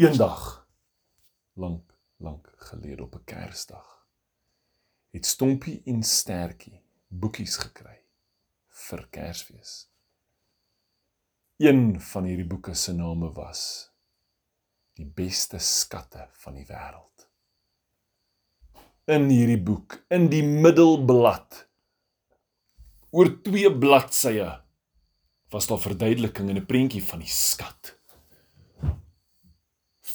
Eendag lank lank gelede op 'n Kersdag het Stompie en Stertjie boekies gekry vir Kersfees. Een van hierdie boeke se name was Die beste skatte van die wêreld. In hierdie boek, in die middelblad oor twee bladsye was daar verduideliking in 'n prentjie van die skat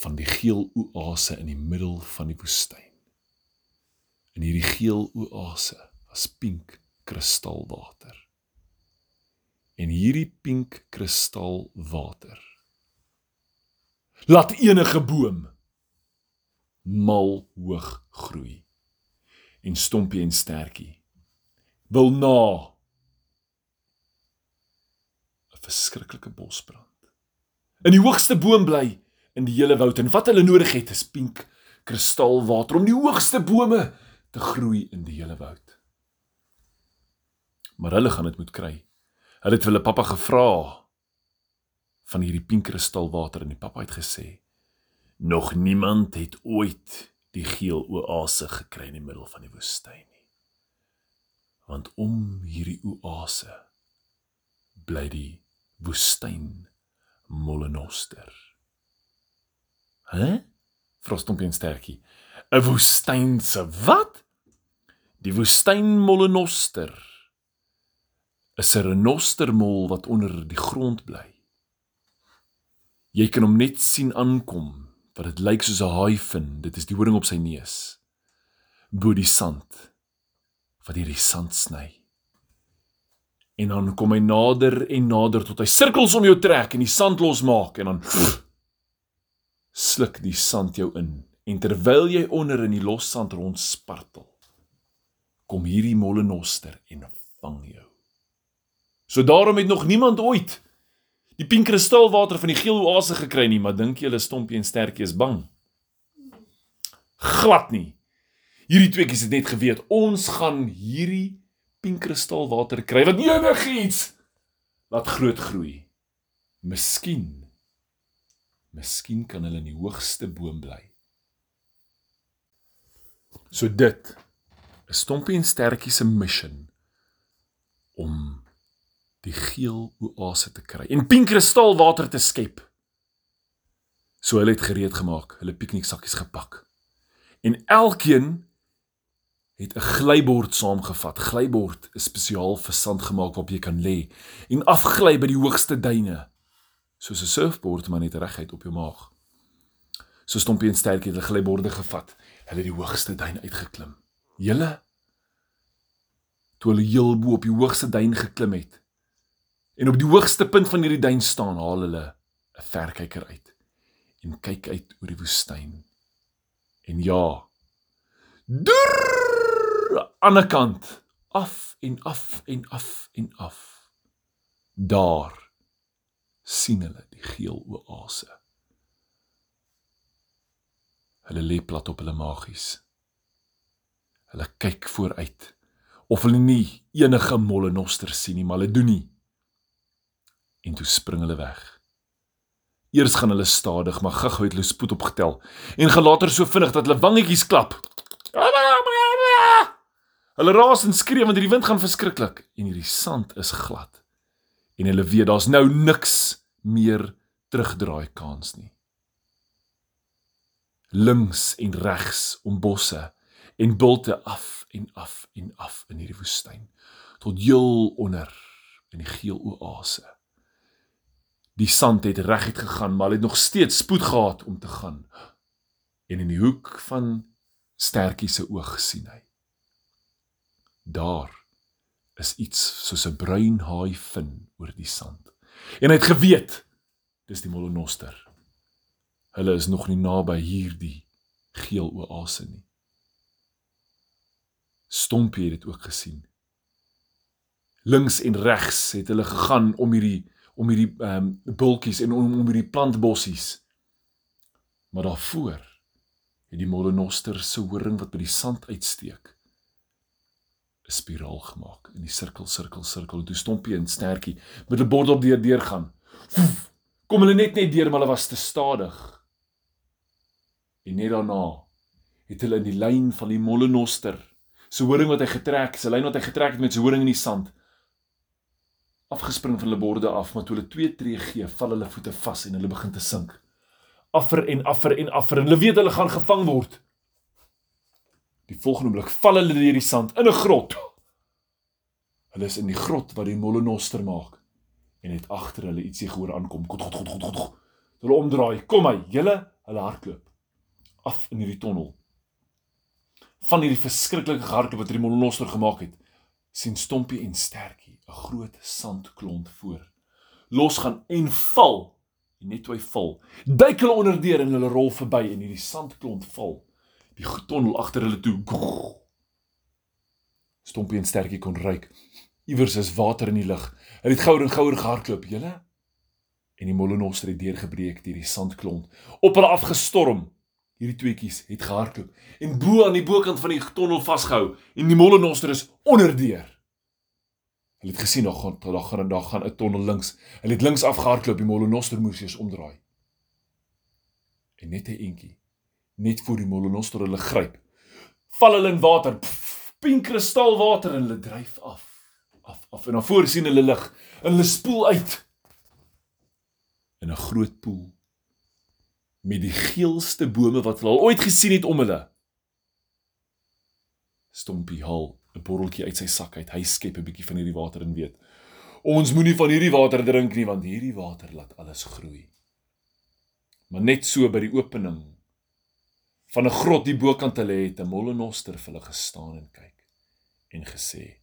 van die geel oase in die middel van die woestyn. In hierdie geel oase was pink kristalwater. En hierdie pink kristalwater laat enige boom mal hoog groei. En stompie en stertjie wil na 'n verskriklike bosbrand. In die hoogste boom bly in die hele woud en wat hulle nodig het is pink kristalwater om die hoogste bome te groei in die hele woud maar hulle gaan dit moet kry. Hulle het hulle pappa gevra van hierdie pinkkristalwater en die pappa het gesê: "Nog niemand het ooit die geel oase gekry in die middel van die woestyn nie. Want om hierdie oase bly die woestyn molenoster." Hæ? Vrostompie en stertjie. 'n Woestynse wat? Die woestyn molenoster 'n renostermol wat onder die grond bly. Jy kan hom net sien aankom, wat dit lyk soos 'n haai fin, dit is die horing op sy neus. Bo die sand wat hierdie sand sny. En dan kom hy nader en nader tot hy sirkels om jou trek en die sand losmaak en dan sluk die sand jou in. En terwyl jy onder in die los sand rondspartel, kom hierdie molenoster en vang jou. So daarom het nog niemand ooit die pink kristalwater van die geel oase gekry nie, maar dink julle stompie en stertjie is bang? Glad nie. Hierdie tweeetjies het net geweet ons gaan hierdie pink kristalwater kry wat enigiets laat groot groei. Miskien Miskien kan hulle in die hoogste boom bly. So dit is Stompie en Stertjie se mission om die geel oase te kry en pink kristalwater te skep. So hulle het gereed gemaak, hulle pikniksakkies gepak. En elkeen het 'n glybord saamgevat. Glybord is spesiaal vir sand gemaak waarop jy kan lê en afgly by die hoogste duine. Soos 'n surfboard maar net reguit op jou maag. So stompie en sterkie het hulle glyborde gevat. Hulle het die hoogste duin uitgeklim. Julle toe hulle heel bo op die hoogste duin geklim het, En op die hoogste punt van hierdie duin staan, haal hulle 'n verkyker uit en kyk uit oor die woestyn. En ja, deur aan die kant, af en af en af en af. Daar sien hulle die geel oase. Hulle lê plat op hulle magies. Hulle kyk vooruit of hulle nie enige mollenoster sien nie, maar hulle doen nie en toe spring hulle weg. Eers gaan hulle stadig, maar gou-gou het hulle spoed opgetel en gaan later so vinnig dat hulle wangetjies klap. Hulle raas en skree want hierdie wind gaan verskriklik en hierdie sand is glad. En hulle weet daar's nou niks meer terugdraai kans nie. Links en regs om bosse en bulte af en af en af in hierdie woestyn tot heel onder in die geel oase. Die sand het reguit gegaan, maar het nog steeds spoed gehad om te gaan. En in die hoek van Stertjie se oog sien hy. Daar is iets soos 'n bruin haai fin oor die sand. En hy het geweet dis die Molonoster. Hulle is nog nie naby hierdie geel oase nie. Stompie het dit ook gesien. Links en regs het hulle gegaan om hierdie om hierdie ehm um, bultjies en om, om hierdie plantbossies. Maar daarvoor het die molenoster se horing wat by die sand uitsteek 'n spiraal gemaak in die sirkel sirkel sirkel en toe stompie en stertjie met 'n bord op deur deur gaan. Kom hulle net net deur maar hulle was te stadig. En net daarna het hulle in die lyn van die mollenoster, so horing wat hy getrek, sy lyn wat hy getrek het met sy horing in die sand, afgespring van hulle borde af, maar toe hulle twee tree gee, val hulle voete vas en hulle begin te sink. Affer en affer en affer en hulle weet hulle gaan gevang word. Die volgende oomblik val hulle deur die sand in 'n grot. Hulle is in die grot wat die mollenoster maak en het agter hulle ietsie gehoor aankom. God god god god god. Hulle omdraai. Kom hy, julle, hulle hardloop af in hierdie tonnel. Van hierdie verskriklike hardloop wat die mollenoster gemaak het, sien Stompie en Sterkie 'n groot sandklont voor. Los gaan en val. Net toe hy val, duik hulle onderdeur en hulle rol verby en hierdie sandklont val. Die tonnel agter hulle toe. Stompie en Sterkie kon ruik. Iewers is water in die lug. Hulle het gouer en gouer gehardloop, julle. En die mollenoster het deurgebreek deur die sandklont. Op hulle afgestorm. Hierdie tweeetjies het gehardloop en bo aan die bokant van die tonnel vasgehou en die mollenoster is onderdeur. Hulle het gesien daar gaan daar gaan daar gaan 'n tonnel links. Hulle het links afgehardloop, die mollenoster moes eers omdraai. En net 'n entjie, net voor die mollenoster hulle gryp, val hulle in water. Pink kristalwater en hulle dryf af. Af af en dan voor sien hulle lig en hulle spoel uit in 'n groot poel met die geelste bome wat hulle al ooit gesien het om hulle. Stompie haal 'n botteltjie uit sy sak uit. Hy skep 'n bietjie van hierdie water en weet: Ons moenie van hierdie water drink nie want hierdie water laat alles groei. Maar net so by die opening van 'n grot die bokant hulle het 'n mollenoster vir hulle gestaan en kyk en gesê: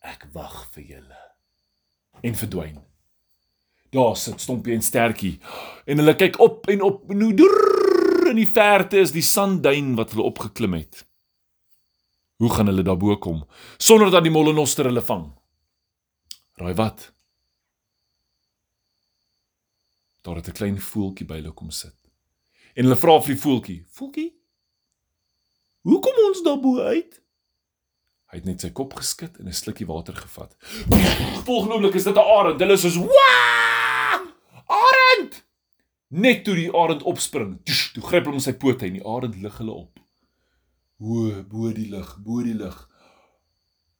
Ek wag vir julle. En verdwyn. Daar sit Stompie en Stertjie en hulle kyk op en op en hoe deur in die verte is die sandduin wat hulle opgeklim het. Hoe gaan hulle daarbo kom sonder dat die mollenoster hulle vang? Raai wat? Daar het 'n klein voeltjie by hulle kom sit. En hulle vra vir die voeltjie: "Voeltjie, hoe kom ons daarbo uit?" Hy het net sy kop geskit en 'n slukkie water gevat. Volgende oomblik is dit 'n arend. Hulle is soos: "Waa! Arend!" Net toe die arend opspring, toe gryp hom sy pote en die arend lig hulle op bo bo die lig, bo die lig.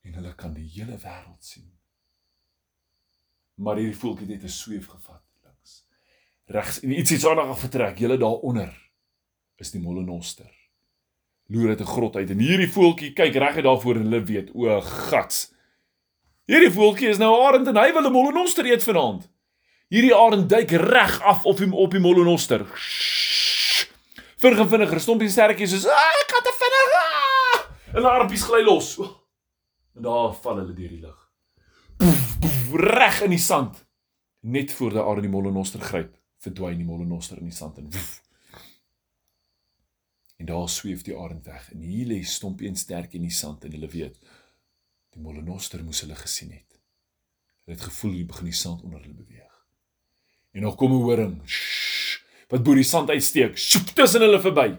En hulle kan die hele wêreld sien. Maar hierdie voeltjie het 'n sweef gevat. Regs en iets iets aandag vertrek. Julle daaronder is die mollenoster. Loer uit 'n grot uit en hierdie voeltjie kyk reg uit daarvoor en hulle weet, o gats. Hierdie voeltjie is nou arend en hy wil 'n mollenoster eet vanaand. Hierdie arend duik reg af op hom op die mollenoster. Vinnig vinniger, stompie sterretjies soos, "Ah, ek het te vinnig." Ah! En die armpies gly los. En daar val hulle deur die lug. Reg in die sand. Net voor die aarde die mollenoster gryp, verdwyn die mollenoster in die sand en woef. En daar sweef die arend weg en hier lê stompie en sterk in die sand en hulle weet die mollenoster moes hulle gesien het. Hulle het gevoel hy begin die sand onder hulle beweeg. En nog kom 'n horing. Wat bo die sand uitsteek, sjoep tussen hulle verby.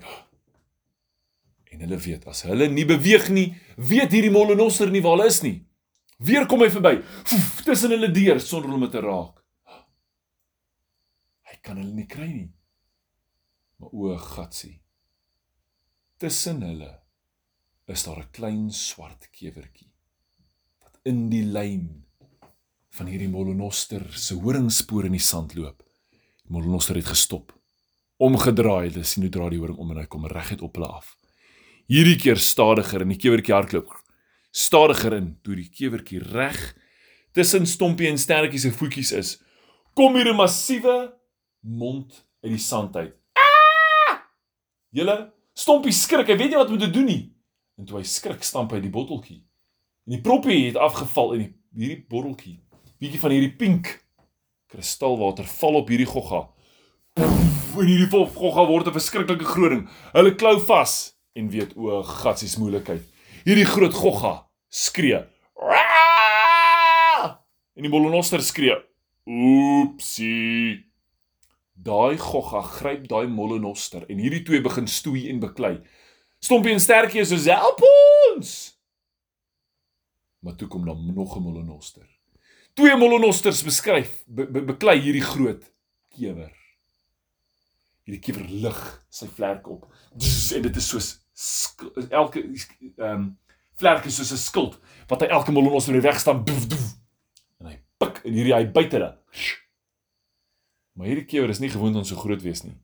En hulle weet as hulle nie beweeg nie, weet hierdie mollenoster nie waar hulle is nie. Weer kom hy verby, tussen hulle deur sonder om te raak. Kan hulle nie kry nie. Maar o, gatsie. Tussen hulle is daar 'n klein swart kewertjie wat in die lyn van hierdie mollenoster se horingspoor in die sand loop. Die mollenoster het gestop omgedraai. Hulle sien hoe draai die horing om en hy kom reguit op hulle af. Hierdie keer stadiger en die kewertjie hardloop. Stadiger in toe die kewertjie reg tussen stompie en sterretjie se voetjies is. Kom hier 'n massiewe mond uit die sand uit. Ah! Julle stompie skrik. Hy weet nie wat om te doen nie. En toe hy skrik, stamp hy die botteltjie. En die proppie het afgeval en die, hierdie botteltjie, bietjie van hierdie pink kristalwater val op hierdie gogga en hierdie gogga word 'n verskriklike groot ding. Hulle klou vas en weet o, gatsies moeilikheid. Hierdie groot gogga skree. En die mollenoster skree. Oepsie. Daai gogga gryp daai mollenoster en hierdie twee begin stoei en beklei. Stompie en sterkie is so help ons. Maar toe kom dan nog 'n mollenoster. Twee mollenosters beskryf be, be, beklei hierdie groot kewer. hierdie kewer lig sy vlerke op. Zzz, en dit is soos elke ehm um, vlerke soos 'n skild wat hy elke molonoster in die weg staan. Doef, doef, en hy pik en hierdie hy byt hulle. Maar hierdie kewer is nie gewoond om so groot wees nie.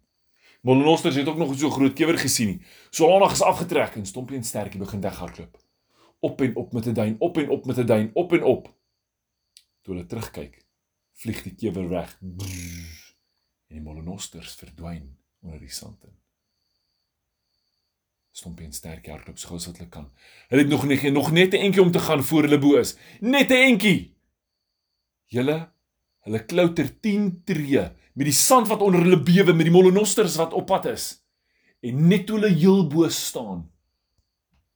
Molonosters het ook nog so groot kewer gesien nie. So lank is afgetrek en Stompie en Sterkie begin weghardloop. Op en op met 'n duin, op en op met 'n duin, op en op. Toe hulle terugkyk, vlieg die kewer weg. Brrr, en die molonosters verdwyn onder die sand in. Stompie en Sterkie hardloop so gou as wat hulle kan. Hulle het nog net nog net 'n entjie om te gaan voor hulle bo is. Net 'n entjie. Julle hulle klouter 10 tree met die sand wat onder hulle bewe met die molonosters wat op pad is. En net toe hulle heel bo staan,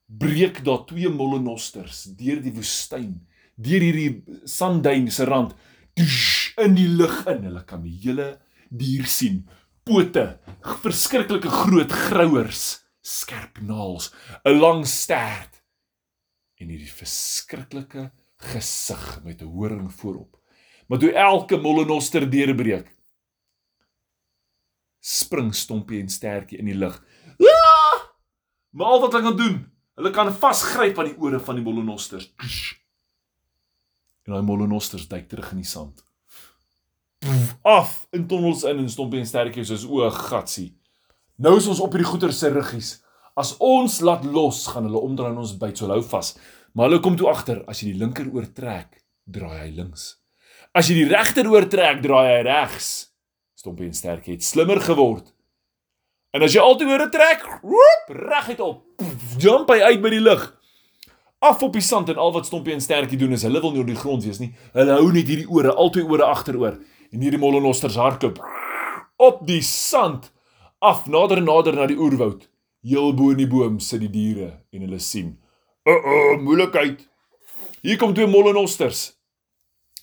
breek daar twee molonosters deur die woestyn, deur hierdie sandduin se rand in die lug in. Hulle kan die hele dier sien. Pote, verskriklike groot grouers, skerp naels, 'n lang stert en hierdie verskriklike gesig met 'n horing voorop. Maar toe elke molenoster deurbreek, spring Stompie en Stertjie in die lug. Ah! Maar al wat hulle kan doen, hulle kan vasgryp aan die ore van die mollenosters. En daai mollenosters duik terug in die sand. Af in tonnels in en Stompie en Stertjie soos o, gatsie. Nou is ons op hierdie goeie se ruggies. As ons laat los, gaan hulle omdraai en ons byt so hou vas. Maar hulle kom toe agter, as jy die linker oortrek, draai hy links. As jy die regter oortrek, draai hy regs. Stompie en Sterkie het slimmer geword. En as jy altyd oor 'n trek, roep reguit op. Jump hy uit by die lug. Af op die sand en al wat Stompie en Sterkie doen is hulle wil nie op die grond wees nie. Hulle hou net hierdie ore altyd ore agteroor en hierdie mollenosters hardloop op die sand af nader en nader na die oerwoud. Heel bo in die boom sit die diere en hulle sien. Uh uh, moeilikheid. Hier kom twee mollenosters.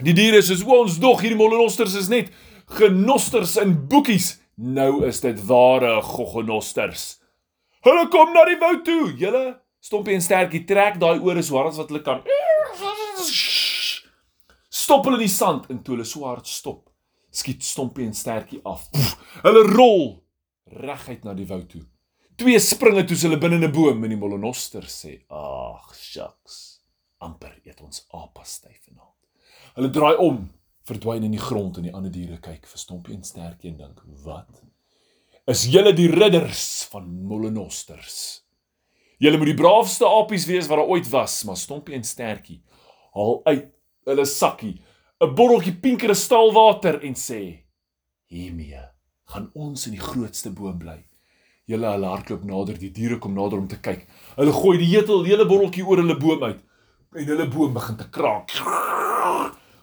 Die diere sê ons dog hierdie mollenosters is net genosters in boekies. Nou is dit ware goggenosters. Hulle kom na die woud toe. Julle stompie en sterkie trek daai ore so hard as wat hulle kan. Stop hulle in die sand en toe hulle so hard stop, skiet stompie en sterkie af. Hulle rol reguit na die woud toe. Twee springe toe hulle binne 'n boom en die molenoster sê: "Ag, shucks. amper eet ons apa styf vanaand." Hulle draai om verdwyn in die grond en die ander diere kyk vir Stompie en Stertjie en dink: "Wat? Is julle die ridders van Mollenosters? Julle moet die braafste apies wees wat daar ooit was, maar Stompie en Stertjie haal uit hulle sakkie 'n botteltjie pink kristalwater en sê: "Hiermee gaan ons in die grootste boom bly." Julle hulle hardloop nader, die diere kom nader om te kyk. Hulle gooi die hetel hele botteltjie oor hulle boom uit en hulle boom begin te kraak.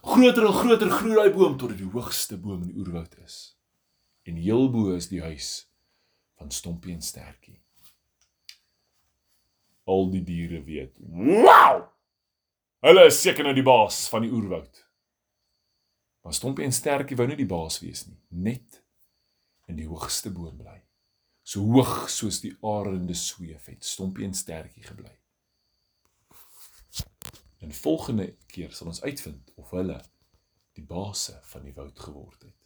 Groter en groter groei daai boom tot dit die hoogste boom in die oerwoud is. En heel bo is die huis van Stompie en Stertjie. Al die diere weet. Wow! Hulle is seker nou die baas van die oerwoud. Maar Stompie en Stertjie wou nie die baas wees nie, net in die hoogste boom bly. So hoog soos die arende sweef het Stompie en Stertjie gebly. En volgende keer sal ons uitvind of hulle die baase van die woud geword het.